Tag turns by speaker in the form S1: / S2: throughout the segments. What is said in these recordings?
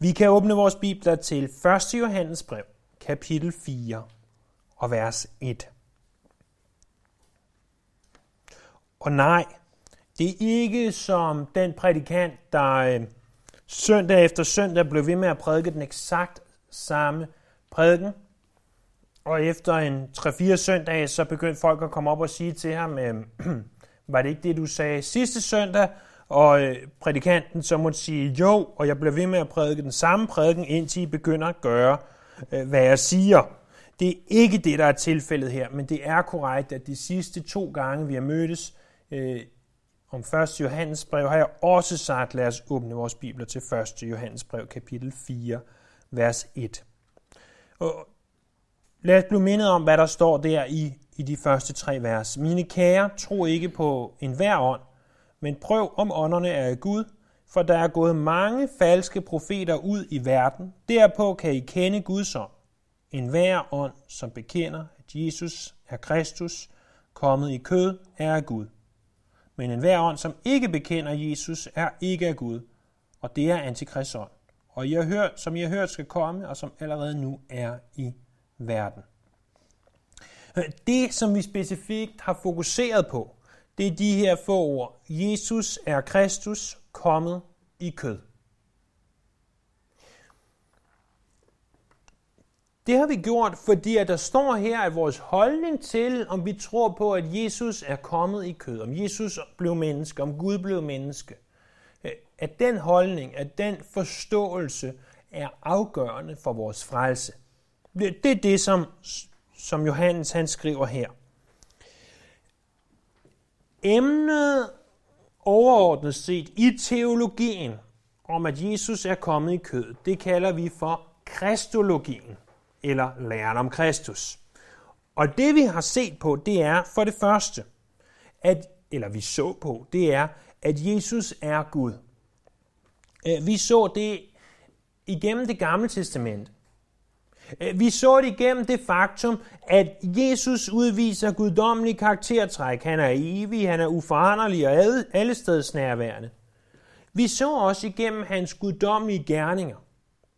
S1: Vi kan åbne vores bibler til 1. Johannes brev, kapitel 4 og vers 1. Og nej, det er ikke som den prædikant, der øh, søndag efter søndag blev ved med at prædike den eksakt samme prædiken. Og efter en 3-4 søndage, så begyndte folk at komme op og sige til ham, øh, var det ikke det, du sagde sidste søndag? Og øh, prædikanten så måtte sige, jo, og jeg bliver ved med at prædike den samme prædiken, indtil I begynder at gøre, øh, hvad jeg siger. Det er ikke det, der er tilfældet her, men det er korrekt, at de sidste to gange, vi har mødtes øh, om 1. Johannes brev, har jeg også sagt, lad os åbne vores bibler til 1. Johannes brev, kapitel 4, vers 1. Og lad os blive mindet om, hvad der står der i, i de første tre vers. Mine kære, tro ikke på enhver ånd, men prøv om ånderne er af Gud, for der er gået mange falske profeter ud i verden. Derpå kan I kende Guds ånd. En hver ånd, som bekender, at Jesus er Kristus, kommet i kød, er af Gud. Men en hver ånd, som ikke bekender Jesus, er ikke af Gud, og det er antikrist ånd. Og I har hørt, som I har hørt skal komme, og som allerede nu er i verden. Øh, det, som vi specifikt har fokuseret på, det er de her få ord. Jesus er Kristus kommet i kød. Det har vi gjort, fordi at der står her, at vores holdning til, om vi tror på, at Jesus er kommet i kød, om Jesus blev menneske, om Gud blev menneske, at den holdning, at den forståelse er afgørende for vores frelse. Det er det, som, som Johannes han skriver her. Emnet overordnet set i teologien om, at Jesus er kommet i kød, det kalder vi for kristologien, eller læren om Kristus. Og det vi har set på, det er for det første, at, eller vi så på, det er, at Jesus er Gud. Øh, vi så det igennem det gamle testament, Øh, vi så det igennem det faktum, at Jesus udviser guddommelig karaktertræk. Han er evig, han er uforanderlig og alle steds nærværende. Vi så også igennem hans guddommelige gerninger,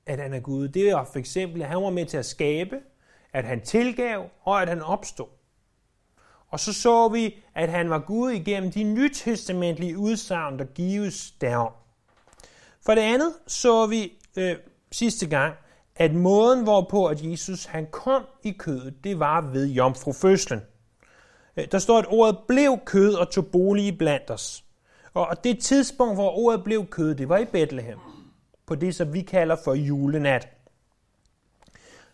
S1: at han er Gud. Det var for eksempel, at han var med til at skabe, at han tilgav og at han opstod. Og så så vi, at han var Gud igennem de nytestamentlige udsagn, der gives derom. For det andet så vi øh, sidste gang, at måden, hvorpå at Jesus han kom i kødet, det var ved jomfrufødslen. Øh, der står, at ordet blev kød og tog bolig blandt os. Og det tidspunkt, hvor ordet blev kød, det var i Bethlehem. På det, som vi kalder for julenat.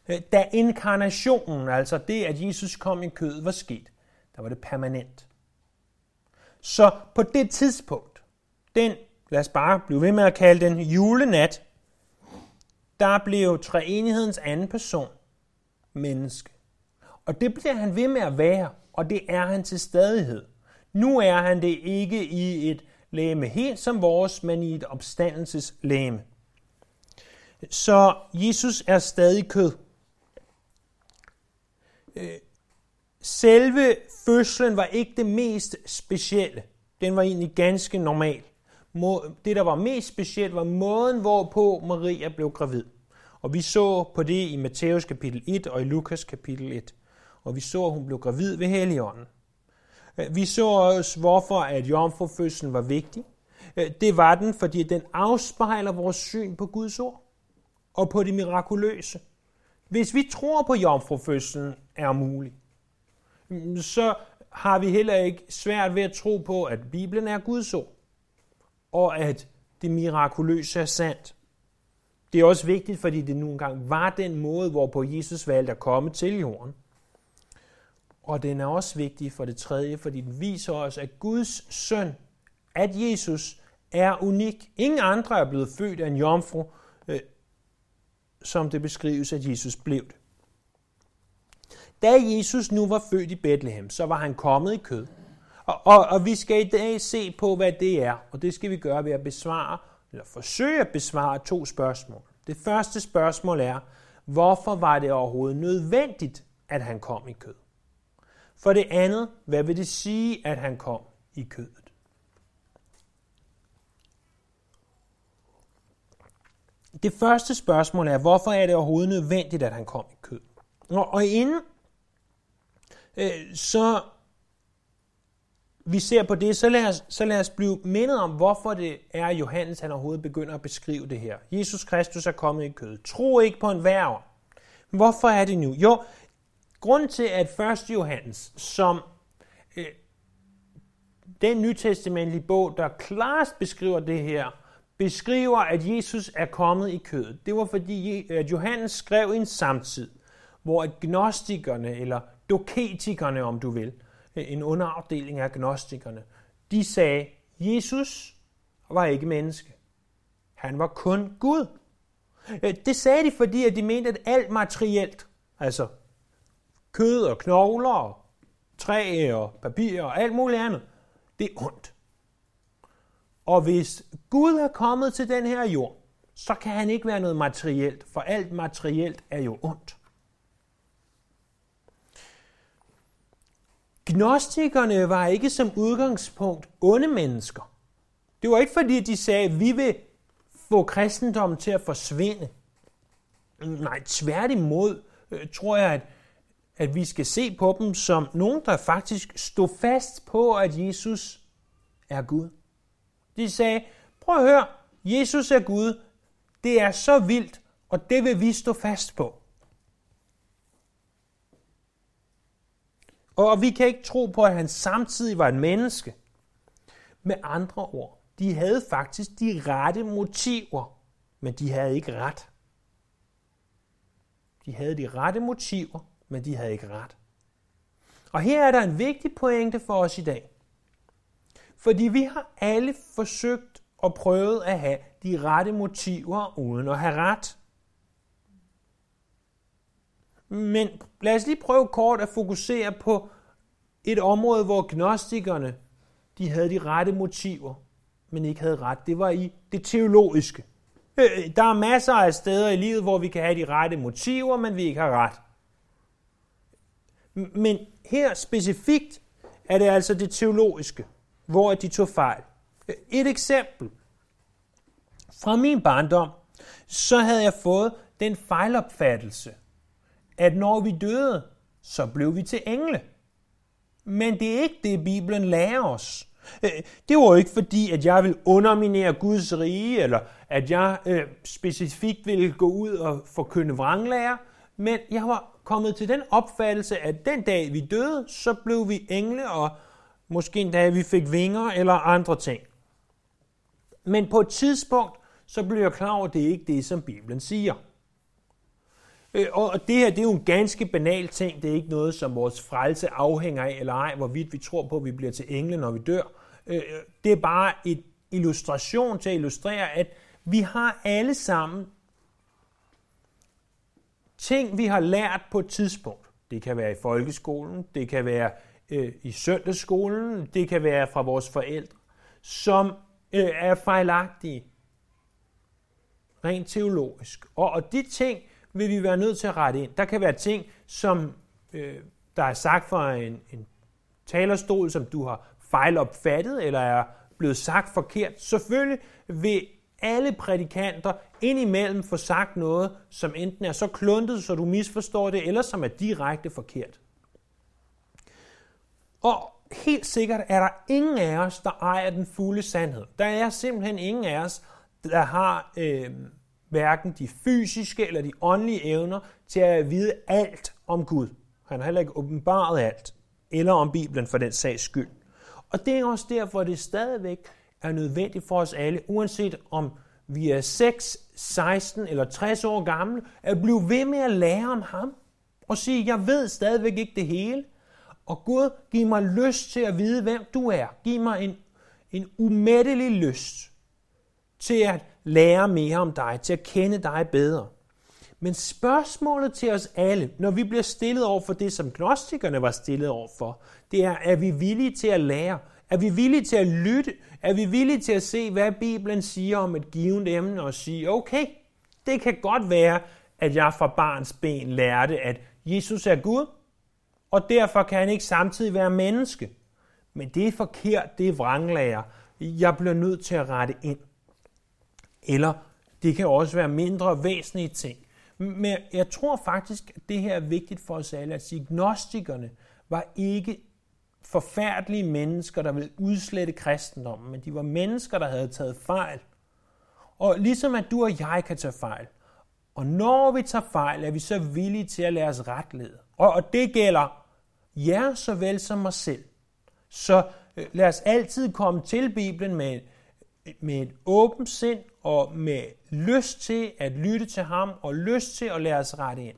S1: Øh, da inkarnationen, altså det, at Jesus kom i kød, var sket, der var det permanent. Så på det tidspunkt, den, lad os bare blive ved med at kalde den julenat, der blev treenighedens anden person menneske. Og det bliver han ved med at være, og det er han til stadighed. Nu er han det ikke i et læme helt som vores, men i et opstandelseslæme. Så Jesus er stadig kød. Øh, selve fødslen var ikke det mest specielle. Den var egentlig ganske normal det, der var mest specielt, var måden, hvorpå Maria blev gravid. Og vi så på det i Matthæus kapitel 1 og i Lukas kapitel 1. Og vi så, at hun blev gravid ved Helligånden. Øh, vi så også, hvorfor at jomfrufødslen var vigtig. Øh, det var den, fordi den afspejler vores syn på Guds ord og på det mirakuløse. Hvis vi tror på, at jomfrufødslen er mulig, mm, så har vi heller ikke svært ved at tro på, at Bibelen er Guds ord og at det mirakuløse er sandt. Det er også vigtigt, fordi det nu engang var den måde, hvorpå Jesus valgte at komme til jorden. Og den er også vigtig for det tredje, fordi den viser os, at Guds søn, at Jesus er unik. Ingen andre er blevet født af en jomfru, øh, som det beskrives, at Jesus blev det. Da Jesus nu var født i Bethlehem, så var han kommet i kød. Og, og, og vi skal i dag se på, hvad det er, og det skal vi gøre ved at besvare, eller forsøge at besvare to spørgsmål. Det første spørgsmål er, hvorfor var det overhovedet nødvendigt, at han kom i kød? For det andet, hvad vil det sige, at han kom i kødet? det første spørgsmål er, hvorfor er det overhovedet nødvendigt, at han kom i kød? Og, og inden øh, så vi ser på det, så lad, os, så lad os blive mindet om, hvorfor det er, at Johannes han overhovedet begynder at beskrive det her. Jesus Kristus er kommet i kød. Tro ikke på en værv. Hvorfor er det nu? Jo, grunden til, at 1. Johannes, som øh, den nytestamentlige bog, der klarest beskriver det her, beskriver, at Jesus er kommet i kødet. Det var fordi, at Johannes skrev i en samtid, hvor gnostikerne, eller doketikerne, om du vil, Øh, en underafdeling af gnostikerne, de sagde, Jesus var ikke menneske. Han var kun Gud. Øh, det sagde de, fordi at de mente, at alt materielt, altså kød og knogler og træ og papir og alt muligt andet, det er ondt. Og hvis Gud er kommet til den her jord, så kan han ikke være noget materielt, for alt materielt er jo ondt. Gnostikerne var ikke som udgangspunkt onde mennesker. Det var ikke fordi, de sagde, at vi vil få kristendommen til at forsvinde. Nej, tværtimod øh, tror jeg, at, at vi skal se på dem som nogen, der faktisk stod fast på, at Jesus er Gud. De sagde, prøv at høre, Jesus er Gud, det er så vildt, og det vil vi stå fast på. Og vi kan ikke tro på, at han samtidig var et menneske. Med andre ord, de havde faktisk de rette motiver, men de havde ikke ret. De havde de rette motiver, men de havde ikke ret. Og her er der en vigtig pointe for os i dag. Fordi vi har alle forsøgt og prøvet at have de rette motiver uden at have ret. Men lad os lige prøve kort at fokusere på et område, hvor gnostikerne de havde de rette motiver, men ikke havde ret. Det var i det teologiske. Øh, der er masser af steder i livet, hvor vi kan have de rette motiver, men vi ikke har ret. Men her specifikt er det altså det teologiske, hvor de tog fejl. Øh, et eksempel. Fra min barndom, så havde jeg fået den fejlopfattelse, at når vi døde, så blev vi til engle. Men det er ikke det, Bibelen lærer os. Øh, det var jo ikke fordi, at jeg vil underminere Guds rige, eller at jeg øh, specifikt ville gå ud og forkynde vranglærer, men jeg var kommet til den opfattelse, at den dag vi døde, så blev vi engle, og måske en dag vi fik vinger eller andre ting. Men på et tidspunkt, så blev jeg klar over, at det er ikke det, som Bibelen siger. Øh, og det her, det er jo en ganske banal ting. Det er ikke noget, som vores frelse afhænger af, eller ej, hvorvidt vi tror på, at vi bliver til engle, når vi dør. Øh, det er bare et illustration til at illustrere, at vi har alle sammen ting, vi har lært på et tidspunkt. Det kan være i folkeskolen, det kan være øh, i søndagsskolen, det kan være fra vores forældre, som øh, er fejlagtige, rent teologisk. Og, og de ting, vil vi være nødt til at rette ind. Der kan være ting, som øh, der er sagt fra en, en talerstol, som du har fejlopfattet, eller er blevet sagt forkert. Selvfølgelig vil alle prædikanter indimellem få sagt noget, som enten er så kluntet, så du misforstår det, eller som er direkte forkert. Og helt sikkert er der ingen af os, der ejer den fulde sandhed. Der er simpelthen ingen af os, der har øh, hverken de fysiske eller de åndelige evner til at vide alt om Gud. Han har heller ikke åbenbaret alt, eller om Bibelen for den sags skyld. Og det er også derfor, at det stadigvæk er nødvendigt for os alle, uanset om vi er 6, 16 eller 60 år gamle, at blive ved med at lære om ham. Og sige, jeg ved stadigvæk ikke det hele. Og Gud, giv mig lyst til at vide, hvem du er. Giv mig en, en umættelig lyst til at lære mere om dig, til at kende dig bedre. Men spørgsmålet til os alle, når vi bliver stillet over for det, som gnostikerne var stillet over for, det er, er vi villige til at lære? Er vi villige til at lytte? Er vi villige til at se, hvad Bibelen siger om et givet emne og sige, okay, det kan godt være, at jeg fra barns ben lærte, at Jesus er Gud, og derfor kan han ikke samtidig være menneske. Men det er forkert, det er vranglærer. Jeg bliver nødt til at rette ind. Eller Det kan også være mindre væsentlige ting. Men jeg tror faktisk, at det her er vigtigt for os alle, at sige, gnostikerne var ikke forfærdelige mennesker, der ville udslette kristendommen, men de var mennesker, der havde taget fejl. Og ligesom at du og jeg kan tage fejl, og når vi tager fejl, er vi så villige til at lade os retlede. Og, og det gælder jer såvel som mig selv. Så øh, lad os altid komme til Bibelen med, med et åbent sind og med lyst til at lytte til ham og lyst til at lade os rette ind.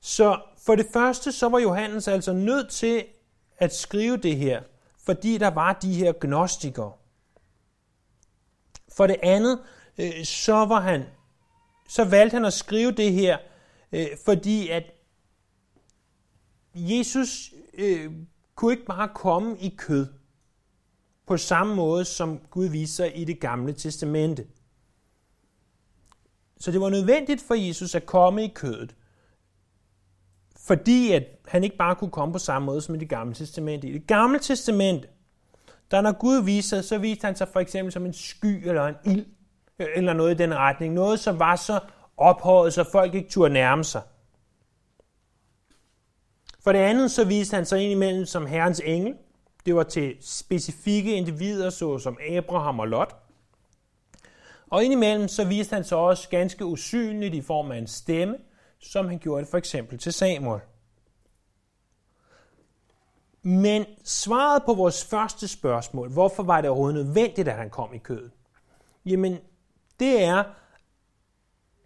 S1: Så for det første, så var Johannes altså nødt til at skrive det her, fordi der var de her gnostikere. For det andet, øh, så var han, så valgte han at skrive det her, øh, fordi at Jesus øh, kunne ikke bare komme i kød på samme måde, som Gud viser i det gamle testamente. Så det var nødvendigt for Jesus at komme i kødet, fordi at han ikke bare kunne komme på samme måde som i det gamle testamente. I det gamle testamente, der når Gud viser, så viste han sig for eksempel som en sky eller en ild, øh, eller noget i den retning. Noget, som var så ophøjet, så folk ikke turde nærme sig. For det andet, så viste han sig ind imellem som Herrens engel. Det var til specifikke individer, såsom Abraham og Lot. Og indimellem så viste han sig også ganske usynligt i form af en stemme, som han gjorde det for eksempel til Samuel. Men svaret på vores første spørgsmål, hvorfor var det overhovedet nødvendigt, at han kom i kødet? Jamen, det er,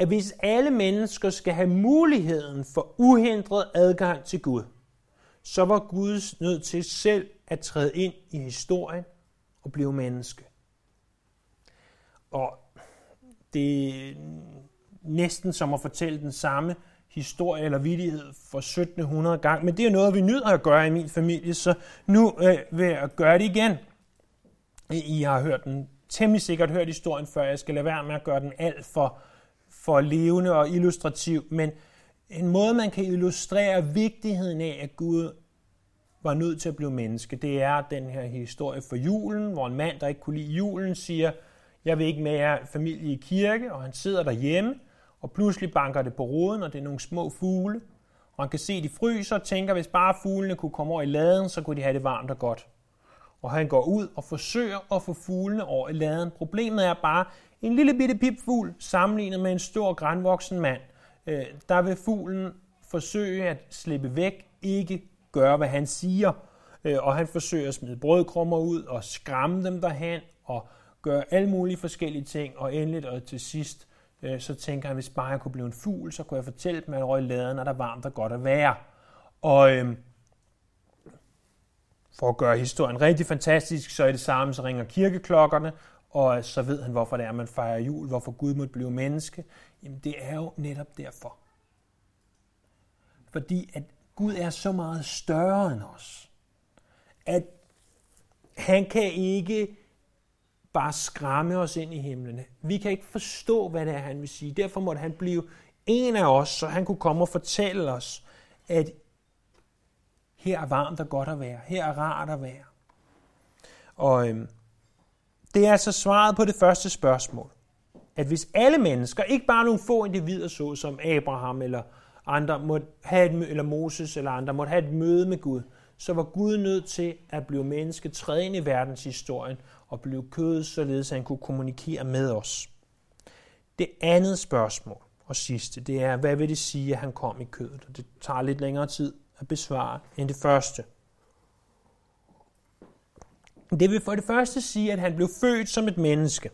S1: at hvis alle mennesker skal have muligheden for uhindret adgang til Gud, så var Gud nødt til selv at træde ind i historien og blive menneske. Og det er næsten som at fortælle den samme historie eller vidighed for 1700 gange, men det er noget, vi nyder at gøre i min familie, så nu øh, vil jeg gøre det igen. I har hørt den temmelig sikkert hørt historien før, jeg skal lade være med at gøre den alt for, for levende og illustrativ, men en måde, man kan illustrere vigtigheden af, at Gud var nødt til at blive menneske, det er den her historie for julen, hvor en mand, der ikke kunne lide julen, siger, jeg vil ikke med jer familie i kirke, og han sidder derhjemme, og pludselig banker det på roden, og det er nogle små fugle, og han kan se, at de fryser og tænker, hvis bare fuglene kunne komme over i laden, så kunne de have det varmt og godt. Og han går ud og forsøger at få fuglene over i laden. Problemet er bare, en lille bitte pipfugl sammenlignet med en stor grænvoksen mand, øh, der vil fuglen forsøge at slippe væk, ikke gøre, hvad han siger. Øh, og han forsøger at smide brødkrummer ud og skræmme dem derhen og gøre alle mulige forskellige ting. Og endelig og til sidst, øh, så tænker han, hvis bare jeg kunne blive en fugl, så kunne jeg fortælle dem, at jeg røg i laden, og der er varmt og godt at være. Og øh, for at gøre historien rigtig fantastisk, så er det samme, så ringer kirkeklokkerne, og så ved han, hvorfor det er, man fejrer jul, hvorfor Gud måtte blive menneske. Jamen det er jo netop derfor. Fordi at Gud er så meget større end os, at han kan ikke bare skræmme os ind i himlen. Vi kan ikke forstå, hvad det er, han vil sige. Derfor måtte han blive en af os, så han kunne komme og fortælle os, at her er varmt og godt at være. Her er rart at være. Og øhm, det er altså svaret på det første spørgsmål. At hvis alle mennesker, ikke bare nogle få individer, så som Abraham eller andre måtte have et, eller Moses eller andre måtte have et møde med Gud, så var Gud nødt til at blive menneske, træde ind i verdenshistorien og blive kød, således at han kunne kommunikere med os. Det andet spørgsmål og sidste, det er, hvad vil det sige, at han kom i kødet? Og det tager lidt længere tid at besvare end det første. Det vil for det første sige, at han blev født som et menneske.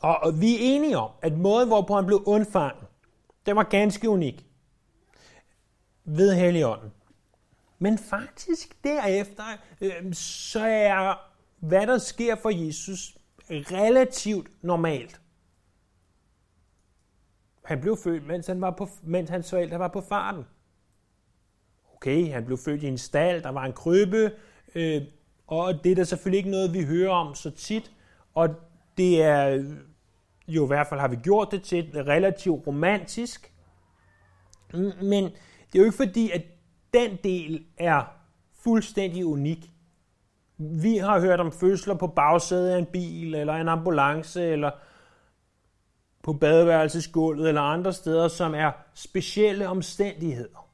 S1: Og vi er enige om, at måden, hvorpå han blev undfanget, den var ganske unik ved Helligånden. Men faktisk derefter, øh, så er hvad der sker for Jesus relativt normalt. Han blev født, mens, han var på, mens hans forældre var på farten. Okay, han blev født i en stald, der var en krybbe, øh, og det er da selvfølgelig ikke noget, vi hører om så tit, og det er jo i hvert fald har vi gjort det til relativt romantisk, men det er jo ikke fordi, at den del er fuldstændig unik. Vi har hørt om fødsler på bagsædet af en bil, eller en ambulance, eller på badeværelsesgulvet, eller andre steder, som er specielle omstændigheder.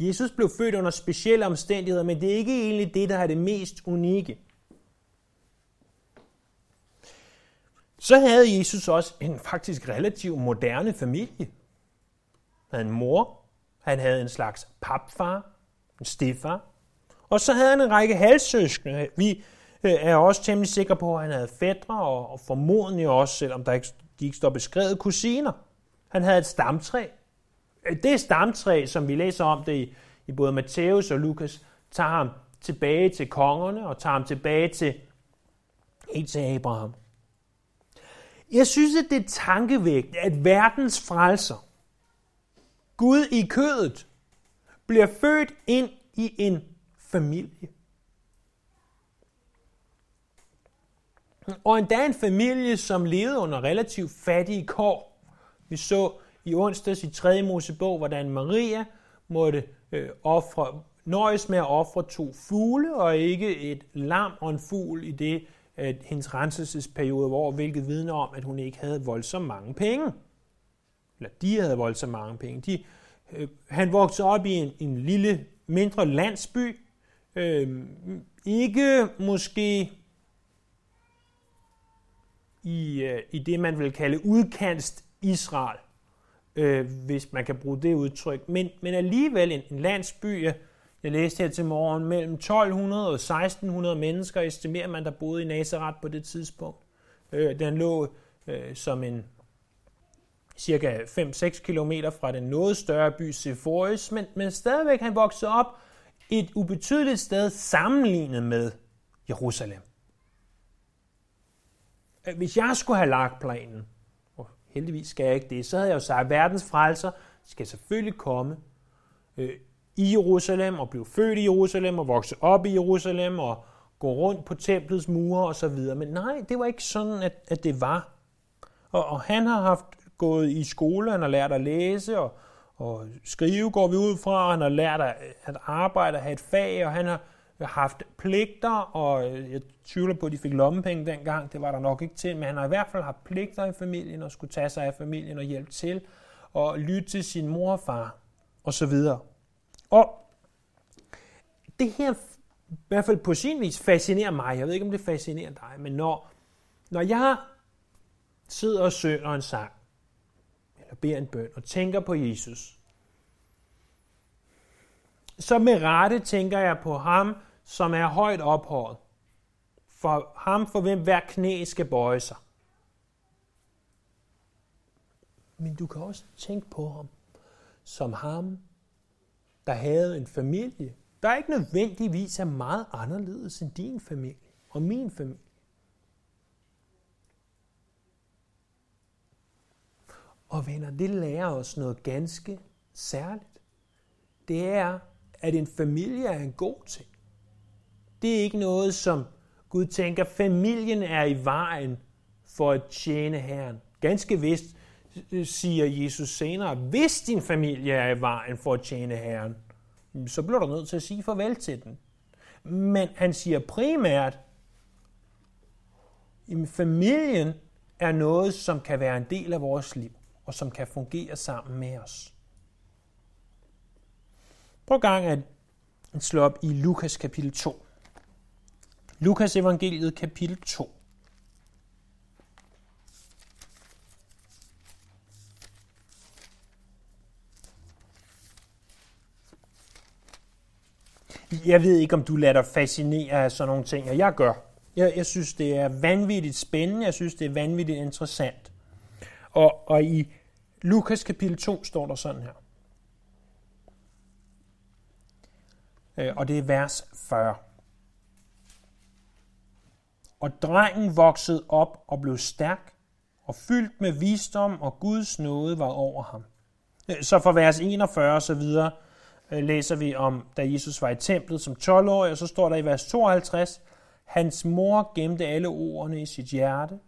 S1: Jesus blev født under specielle omstændigheder, men det er ikke egentlig det, der er det mest unikke. Så havde Jesus også en faktisk relativt moderne familie. Han havde en mor, han havde en slags papfar, en stefar, og så havde han en række halssøskende. Vi øh, er også temmelig sikre på, at han havde fædre, og formodentlig også, selvom der ikke, de ikke står beskrevet, kusiner. Han havde et stamtræ. Øh, det stamtræ, som vi læser om det i, i både Matthæus og Lukas, tager ham tilbage til kongerne og tager ham tilbage til, helt til Abraham. Jeg synes, at det er tankevægt, at verdens frelser, Gud i kødet, bliver født ind i en familie. Og endda en familie, som levede under relativt fattige kår. Vi så i onsdags i 3. Mosebog, hvordan Maria måtte øh, ofre, nøjes med at ofre to fugle, og ikke et lam og en fugl i det, at hendes renselsesperiode hvor hvilket vidner om, at hun ikke havde voldsomt mange penge. Eller de havde voldsomt mange penge. De, øh, han voksede op i en, en lille, mindre landsby, øh, ikke måske i, øh, i det, man vil kalde udkants Israel, øh, hvis man kan bruge det udtryk, men, men alligevel en, en landsby, jeg læste her til morgen, mellem 1200 og 1600 mennesker estimerer man, der boede i Nazareth på det tidspunkt. Øh, den lå øh, som en cirka 5-6 km fra den noget større by Sepphoris, men, men stadigvæk han voksede op et ubetydeligt sted sammenlignet med Jerusalem. Øh, hvis jeg skulle have lagt planen, heldigvis skal jeg ikke det, så havde jeg jo sagt, at verdens frelser skal selvfølgelig komme øh, i Jerusalem og blive født i Jerusalem og vokse op i Jerusalem og gå rundt på templets mure og så videre. Men nej, det var ikke sådan, at, at det var. Og, og han har haft gået i skole, han har lært at læse og, og skrive, går vi ud fra, og han har lært at, at arbejde og have et fag, og han har haft pligter, og øh, jeg tvivler på, at de fik lommepenge dengang, det var der nok ikke til, men han har i hvert fald haft pligter i familien, og skulle tage sig af familien og hjælpe til, og lytte til sin mor og far, og så videre. Og det her, i hvert fald på sin vis, fascinerer mig. Jeg ved ikke, om det fascinerer dig, men når, når jeg sidder og synger en sang, eller beder en bøn, og tænker på Jesus, så med rette tænker jeg på ham, som er højt ophøjet. For ham, for hvem hver knæ skal bøje sig. Men du kan også tænke på ham som ham, der havde en familie, der ikke nødvendigvis er meget anderledes end din familie og min familie. Og venner, det lærer os noget ganske særligt. Det er, at en familie er en god ting. Det er ikke noget, som Gud tænker, familien er i vejen for at tjene Herren. Ganske vist øh, siger Jesus senere, hvis din familie er i vejen for at tjene Herren, så bliver du nødt til at sige farvel til den. Men han siger primært, at familien er noget, som kan være en del af vores liv, og som kan fungere sammen med os. Prøv gang at slå op i Lukas kapitel 2. Lukas evangeliet kapitel 2. Jeg ved ikke, om du lader dig fascinere af sådan nogle ting, og jeg gør. Jeg, jeg synes, det er vanvittigt spændende. Jeg synes, det er vanvittigt interessant. Og, og i Lukas kapitel 2 står der sådan her. Øh, og det er vers 40. Og drengen voksede op og blev stærk, og fyldt med visdom, og Guds nåde var over ham. Øh, så fra vers 41 og så videre, øh, læser vi om, da Jesus var i templet som 12-årig, og så står der i vers 52, hans mor gemte alle ordene i sit hjerte,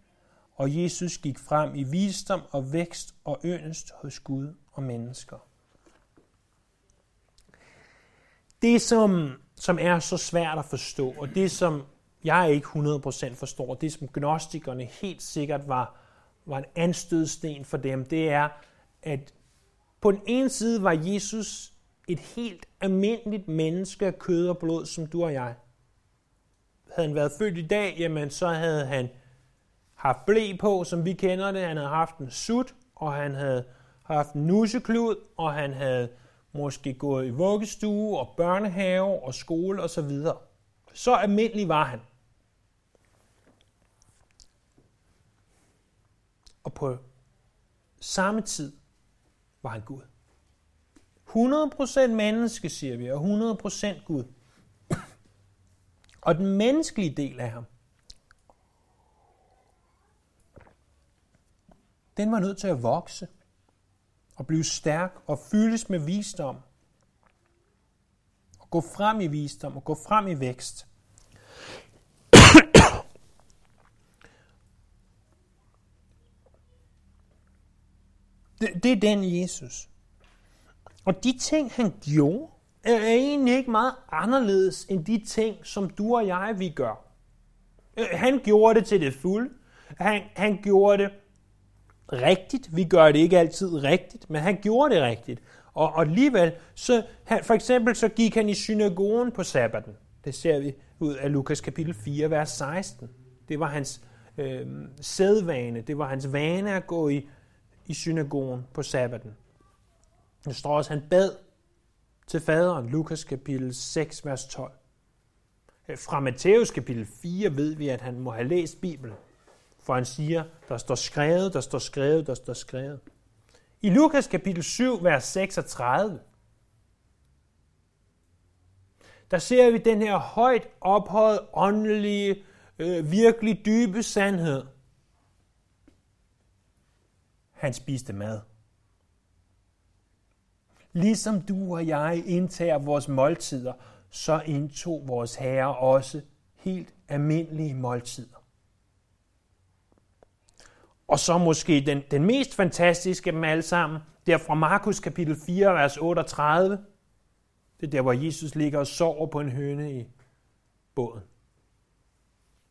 S1: og Jesus gik frem i visdom og vækst og yndest hos Gud og mennesker. det, som, som er så svært at forstå, og det, som jeg ikke 100% forstår, det som gnostikerne helt sikkert var, var en anstødsten for dem, det er, at på den ene side var Jesus et helt almindeligt menneske af kød og blod, som du og jeg. Havde han været født i dag, jamen så havde han haft blæ på, som vi kender det. Han havde haft en sut, og han havde haft en nusseklud, og han havde måske gået i vuggestue og børnehave og skole osv. Så, videre. så almindelig var han. Og på samme tid var han Gud. 100% menneske, siger vi, og 100% Gud. Og den menneskelige del af ham, den var nødt til at vokse og blive stærk og fyldes med visdom. Og gå frem i visdom og gå frem i vækst. Det, det er den Jesus. Og de ting, han gjorde, er egentlig ikke meget anderledes end de ting, som du og jeg, vi gør. Øh, han gjorde det til det fulde. Han, han gjorde det rigtigt. Vi gør det ikke altid rigtigt, men han gjorde det rigtigt. Og, og alligevel, så, han, for eksempel så gik han i synagogen på sabbaten. Det ser vi ud af Lukas kapitel 4, vers 16. Det var hans øh, sædvane, det var hans vane at gå i, i synagogen på sabbaten. Det står også, at han bad til faderen, Lukas kapitel 6, vers 12. Øh, fra Matthæus kapitel 4 ved vi, at han må have læst Bibelen. For han siger, der står skrevet, der står skrevet, der står skrevet. I Lukas kapitel 7, vers 36, der ser vi den her højt ophøjet, åndelige, øh, virkelig dybe sandhed. Han spiste mad. Ligesom du og jeg indtager vores måltider, så indtog vores herre også helt almindelige måltider. Og så måske den, den mest fantastiske af dem alle sammen, det er fra Markus kapitel 4, vers 38. Det er der, hvor Jesus ligger og sover på en høne i båden.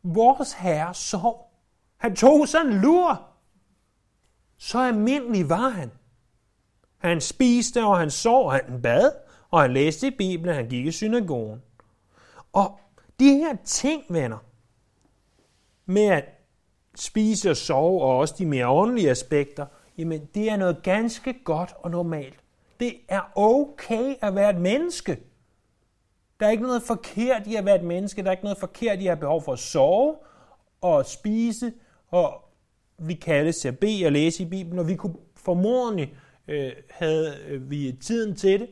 S1: Vores herre sov. Han tog sig en lur. Så almindelig var han. Han spiste, og han sov, og han bad, og han læste i Bibelen, han gik i synagogen. Og de her ting, venner, med at spise og sove, og også de mere åndelige aspekter, jamen det er noget ganske godt og normalt. Det er okay at være et menneske. Der er ikke noget forkert i at være et menneske. Der er ikke noget forkert i at have behov for at sove og spise, og vi kaldes til at bede og læse i Bibelen, og vi kunne formodentlig øh, havde øh, vi tiden til det,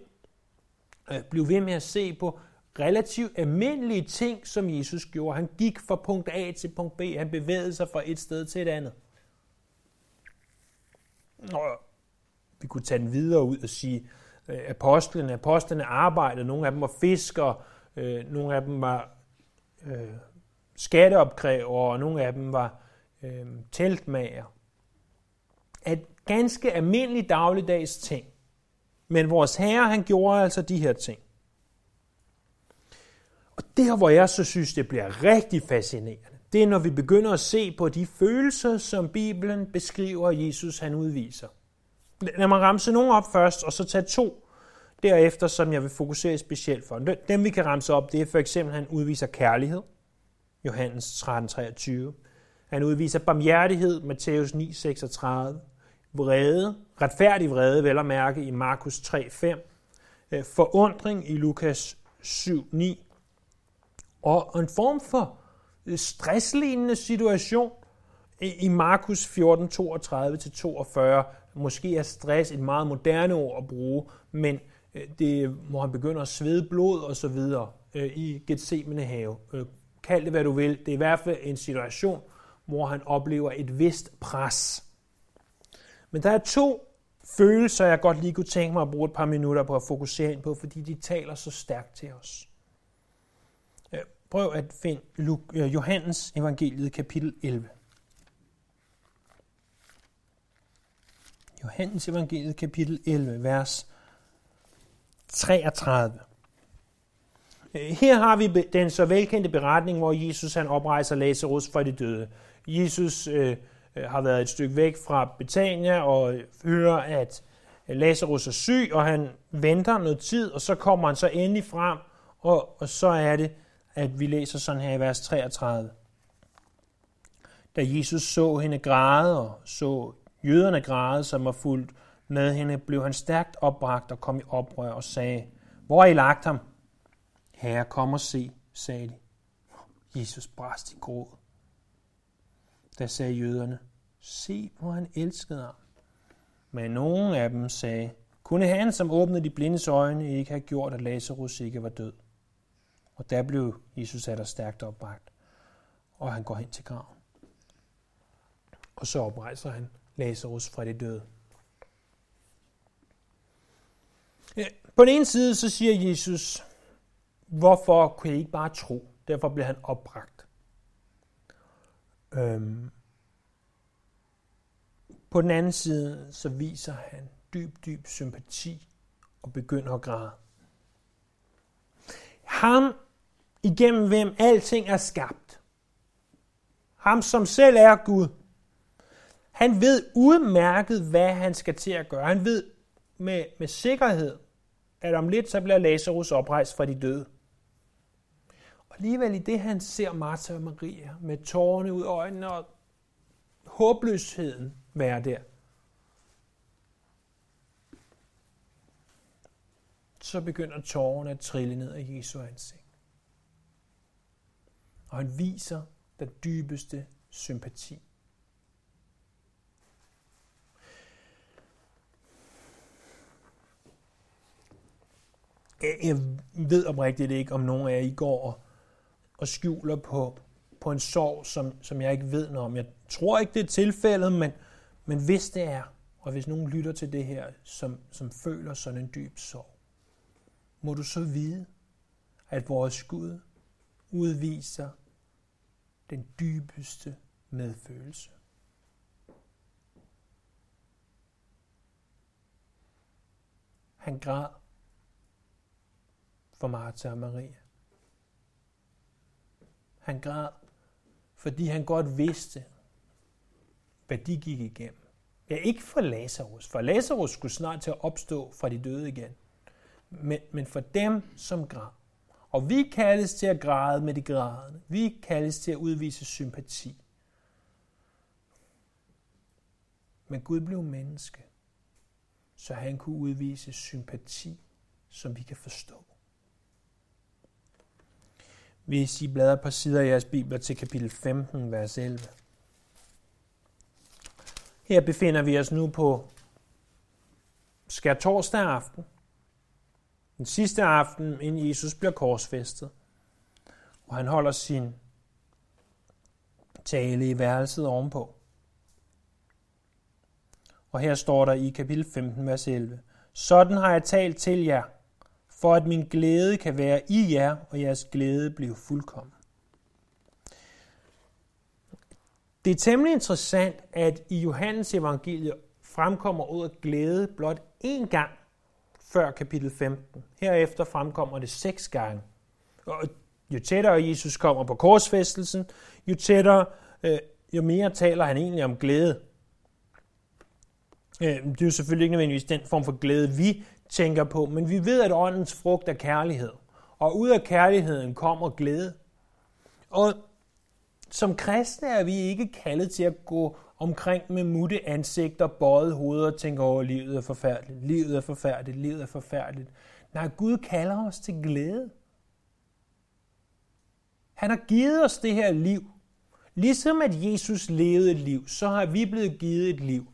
S1: øh, blev ved med at se på relativt almindelige ting, som Jesus gjorde. Han gik fra punkt A til punkt B. Han bevægede sig fra et sted til et andet. Og vi kunne tage den videre ud og sige, øh, apostlene, apostlene arbejdede, nogle af dem var fiskere, øh, nogle af dem var øh, skatteopkræver, og nogle af dem var øh, teltmager. At ganske almindelig dagligdags ting. Men vores herre, han gjorde altså de her ting. Og der, hvor jeg så synes, det bliver rigtig fascinerende, det er, når vi begynder at se på de følelser, som Bibelen beskriver, Jesus han udviser. Lad mig ramse nogle op først, og så tage to derefter, som jeg vil fokusere specielt for. Dem vi kan ramse op, det er for eksempel, at han udviser kærlighed, Johannes 13:23. Han udviser barmhjertighed, Matthæus 9:36 vrede, retfærdig vrede, vel at mærke i Markus 3:5, øh, forundring i Lukas 7:9, og en form for øh, stresslignende situation i Markus 14:32-42. Måske er stress et meget moderne ord at bruge, men øh, det hvor han begynder at svede blod og så videre i Gethsemane have. Kald det hvad du vil. Det er i hvert fald en situation, hvor han oplever et vist pres. Men der er to følelser, jeg godt lige kunne tænke mig at bruge et par minutter på at fokusere ind på, fordi de taler så stærkt til os. Øh, prøv at finde øh, Johannes evangeliet kapitel 11. Johannes evangeliet kapitel 11, vers 33. Øh, her har vi den så velkendte beretning, hvor Jesus han oprejser Lazarus fra de døde. Jesus øh, øh, har været et stykke væk fra Betania og hører, at Lazarus er syg, og han venter noget tid, og så kommer han så endelig frem, og, og så er det, at vi læser sådan her i vers 33. Da Jesus så hende græde, og så jøderne græde, som var fuldt med hende, blev han stærkt opbragt og kom i oprør og sagde, Hvor har I lagt ham? Herre, kom og se, sagde de. Jesus brast i gråd. Da sagde jøderne, se, hvor han elskede ham. Men nogen af dem sagde, kunne han, som åbnede de blindes øjne, ikke have gjort, at Lazarus ikke var død? Og der blev Jesus der stærkt opbragt, og han går hen til graven. Og så oprejser han Lazarus fra de døde. På den ene side så siger Jesus, hvorfor kunne I ikke bare tro? Derfor blev han opbragt. Øhm. På den anden side så viser han dyb, dyb sympati og begynder at græde. Ham, igennem hvem alting er skabt. Ham, som selv er Gud. Han ved udmærket, hvad han skal til at gøre. Han ved med, med sikkerhed, at om lidt så bliver Lazarus oprejst fra de døde. Alligevel i det, han ser Martha og Maria med tårerne ud af øjnene og håbløsheden være der, så begynder tårerne at trille ned af Jesu ansigt. Og han viser den dybeste sympati. Jeg ved oprigtigt ikke, om nogen af jer I går og, og skjuler på, på en sorg, som, som jeg ikke ved noget om. Jeg tror ikke, det er tilfældet, men, men hvis det er, og hvis nogen lytter til det her, som, som føler sådan en dyb sorg, må du så vide, at vores Gud udviser den dybeste medfølelse. Han græd for Martha og Maria. Han græd, fordi han godt vidste, hvad de gik igennem. Ja, ikke for Lazarus, for Lazarus skulle snart til at opstå fra de døde igen. Men, men for dem, som græd. Og vi kaldes til at græde med de grædende. Vi kaldes til at udvise sympati. Men Gud blev menneske, så han kunne udvise sympati, som vi kan forstå. Hvis I bladrer på sider af jeres bibler til kapitel 15, vers 11. Her befinder vi os nu på skær torsdag aften. Den sidste aften, inden Jesus bliver korsfæstet. Og han holder sin tale i værelset ovenpå. Og her står der i kapitel 15, vers 11. Sådan har jeg talt til jer, for at min glæde kan være i jer, og jeres glæde bliver fuldkommen. Det er temmelig interessant, at i Johannes evangeliet fremkommer ordet glæde blot én gang før kapitel 15. Herefter fremkommer det seks gange. Og jo tættere Jesus kommer på korsfæstelsen, jo tættere, øh, jo mere taler han egentlig om glæde. Øh, det er jo selvfølgelig ikke nødvendigvis den form for glæde, vi tænker på, men vi ved, at åndens frugt er kærlighed. Og ud af kærligheden kommer glæde. Og som kristne er vi ikke kaldet til at gå omkring med mutte ansigter, bøjet hoveder og tænke over, livet er forfærdeligt, livet er forfærdeligt, livet er forfærdeligt. Nej, Gud kalder os til glæde. Han har givet os det her liv. Ligesom at Jesus levede et liv, så har vi blevet givet et liv.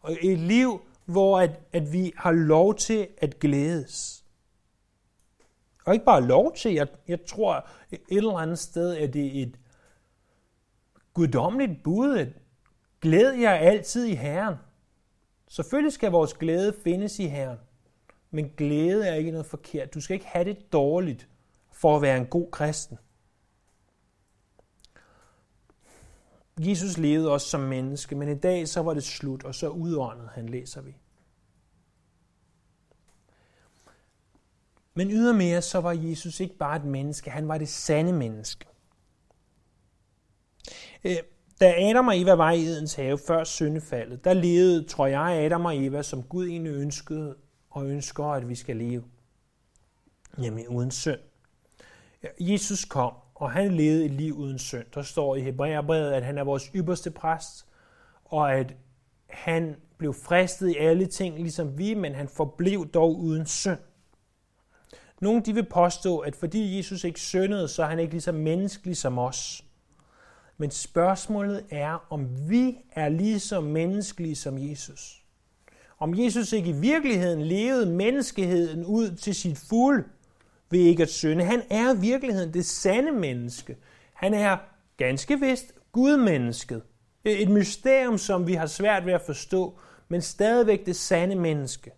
S1: Og et liv, hvor at, at vi har lov til at glædes. Og ikke bare lov til, jeg, jeg tror et eller andet sted, at det er et guddommeligt bud, at glæd jer altid i Herren. Selvfølgelig skal vores glæde findes i Herren, men glæde er ikke noget forkert. Du skal ikke have det dårligt for at være en god kristen. Jesus levede også som menneske, men i dag så var det slut, og så udåndede han, læser vi. Men ydermere så var Jesus ikke bare et menneske, han var det sande menneske. Øh, da Adam og Eva var i Edens have før syndefaldet, der levede, tror jeg, Adam og Eva, som Gud egentlig ønskede og ønsker, at vi skal leve. Jamen uden synd. Jesus kom, og han levede et liv uden synd. Der står i Hebræerbrevet, at han er vores ypperste præst, og at han blev fristet i alle ting, ligesom vi, men han forblev dog uden synd. Nogle de vil påstå, at fordi Jesus ikke syndede, så er han ikke lige så menneskelig som os. Men spørgsmålet er, om vi er lige så menneskelige som Jesus. Om Jesus ikke i virkeligheden levede menneskeheden ud til sit fuld ved ikke at synde. Han er i virkeligheden det sande menneske. Han er ganske vist Gudmennesket. Et mysterium, som vi har svært ved at forstå, men stadigvæk det sande menneske.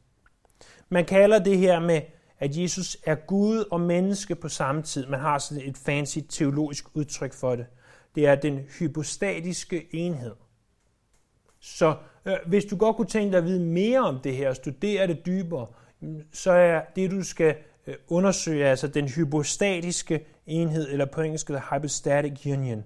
S1: Man kalder det her med, at Jesus er Gud og menneske på samme tid. Man har sådan et fancy teologisk udtryk for det. Det er den hypostatiske enhed. Så øh, hvis du godt kunne tænke dig at vide mere om det her og studere det dybere, mm, så er det, du skal øh, undersøge, altså den hypostatiske enhed, eller på engelsk the hypostatic union.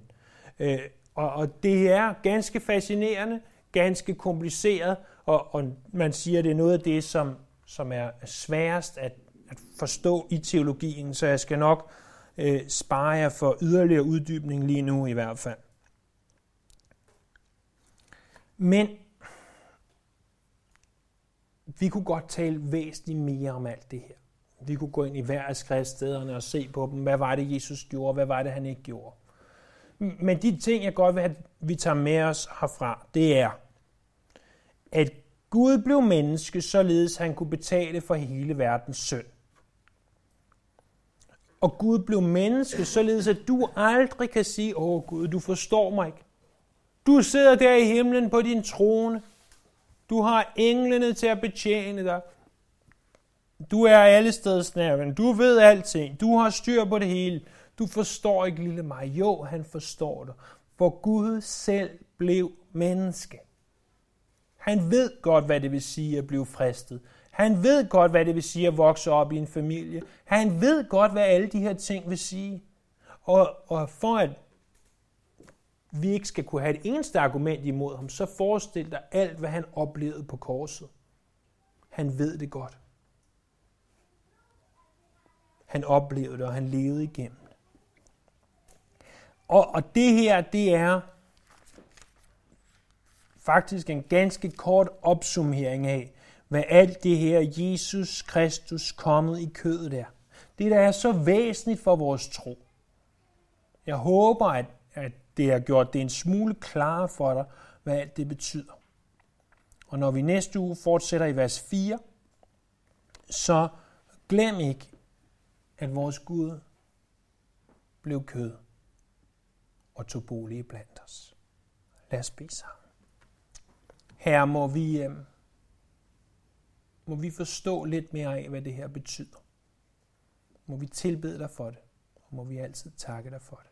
S1: Øh, og, og det er ganske fascinerende, ganske kompliceret, og, og man siger, at det er noget af det, som, som er sværest at, at forstå i teologien, så jeg skal nok øh, spare jer for yderligere uddybning lige nu i hvert fald. Men vi kunne godt tale væsentligt mere om alt det her. Vi kunne gå ind i hver af skriftstederne og se på dem. Hvad var det, Jesus gjorde? Hvad var det, han ikke gjorde? Men de ting, jeg godt vil have, vi tager med os herfra, det er, at Gud blev menneske, således han kunne betale for hele verdens synd. Og Gud blev menneske, således at du aldrig kan sige, åh Gud, du forstår mig ikke. Du sidder der i himlen på din trone. Du har englene til at betjene dig. Du er alle steds nærværende. Du ved alting. Du har styr på det hele. Du forstår ikke lille mig. Jo, han forstår dig. For Gud selv blev menneske. Han ved godt, hvad det vil sige at blive fristet. Han ved godt, hvad det vil sige at vokse op i en familie. Han ved godt, hvad alle de her ting vil sige. Og, og for at vi ikke skal kunne have et eneste argument imod ham, så forestil dig alt, hvad han oplevede på korset. Han ved det godt. Han oplevede det, og han levede igennem det. Og, og det her, det er faktisk en ganske kort opsummering af, hvad alt det her Jesus Kristus kommet i kødet er. Det, der er så væsentligt for vores tro. Jeg håber, at, at det har gjort det en smule klarere for dig, hvad alt det betyder. Og når vi næste uge fortsætter i vers 4, så glem ikke, at vores Gud blev kød og tog bolig blandt os. Lad os bede sammen. Her må vi, øh, må vi forstå lidt mere af, hvad det her betyder. Må vi tilbede dig for det, og må vi altid takke dig for det.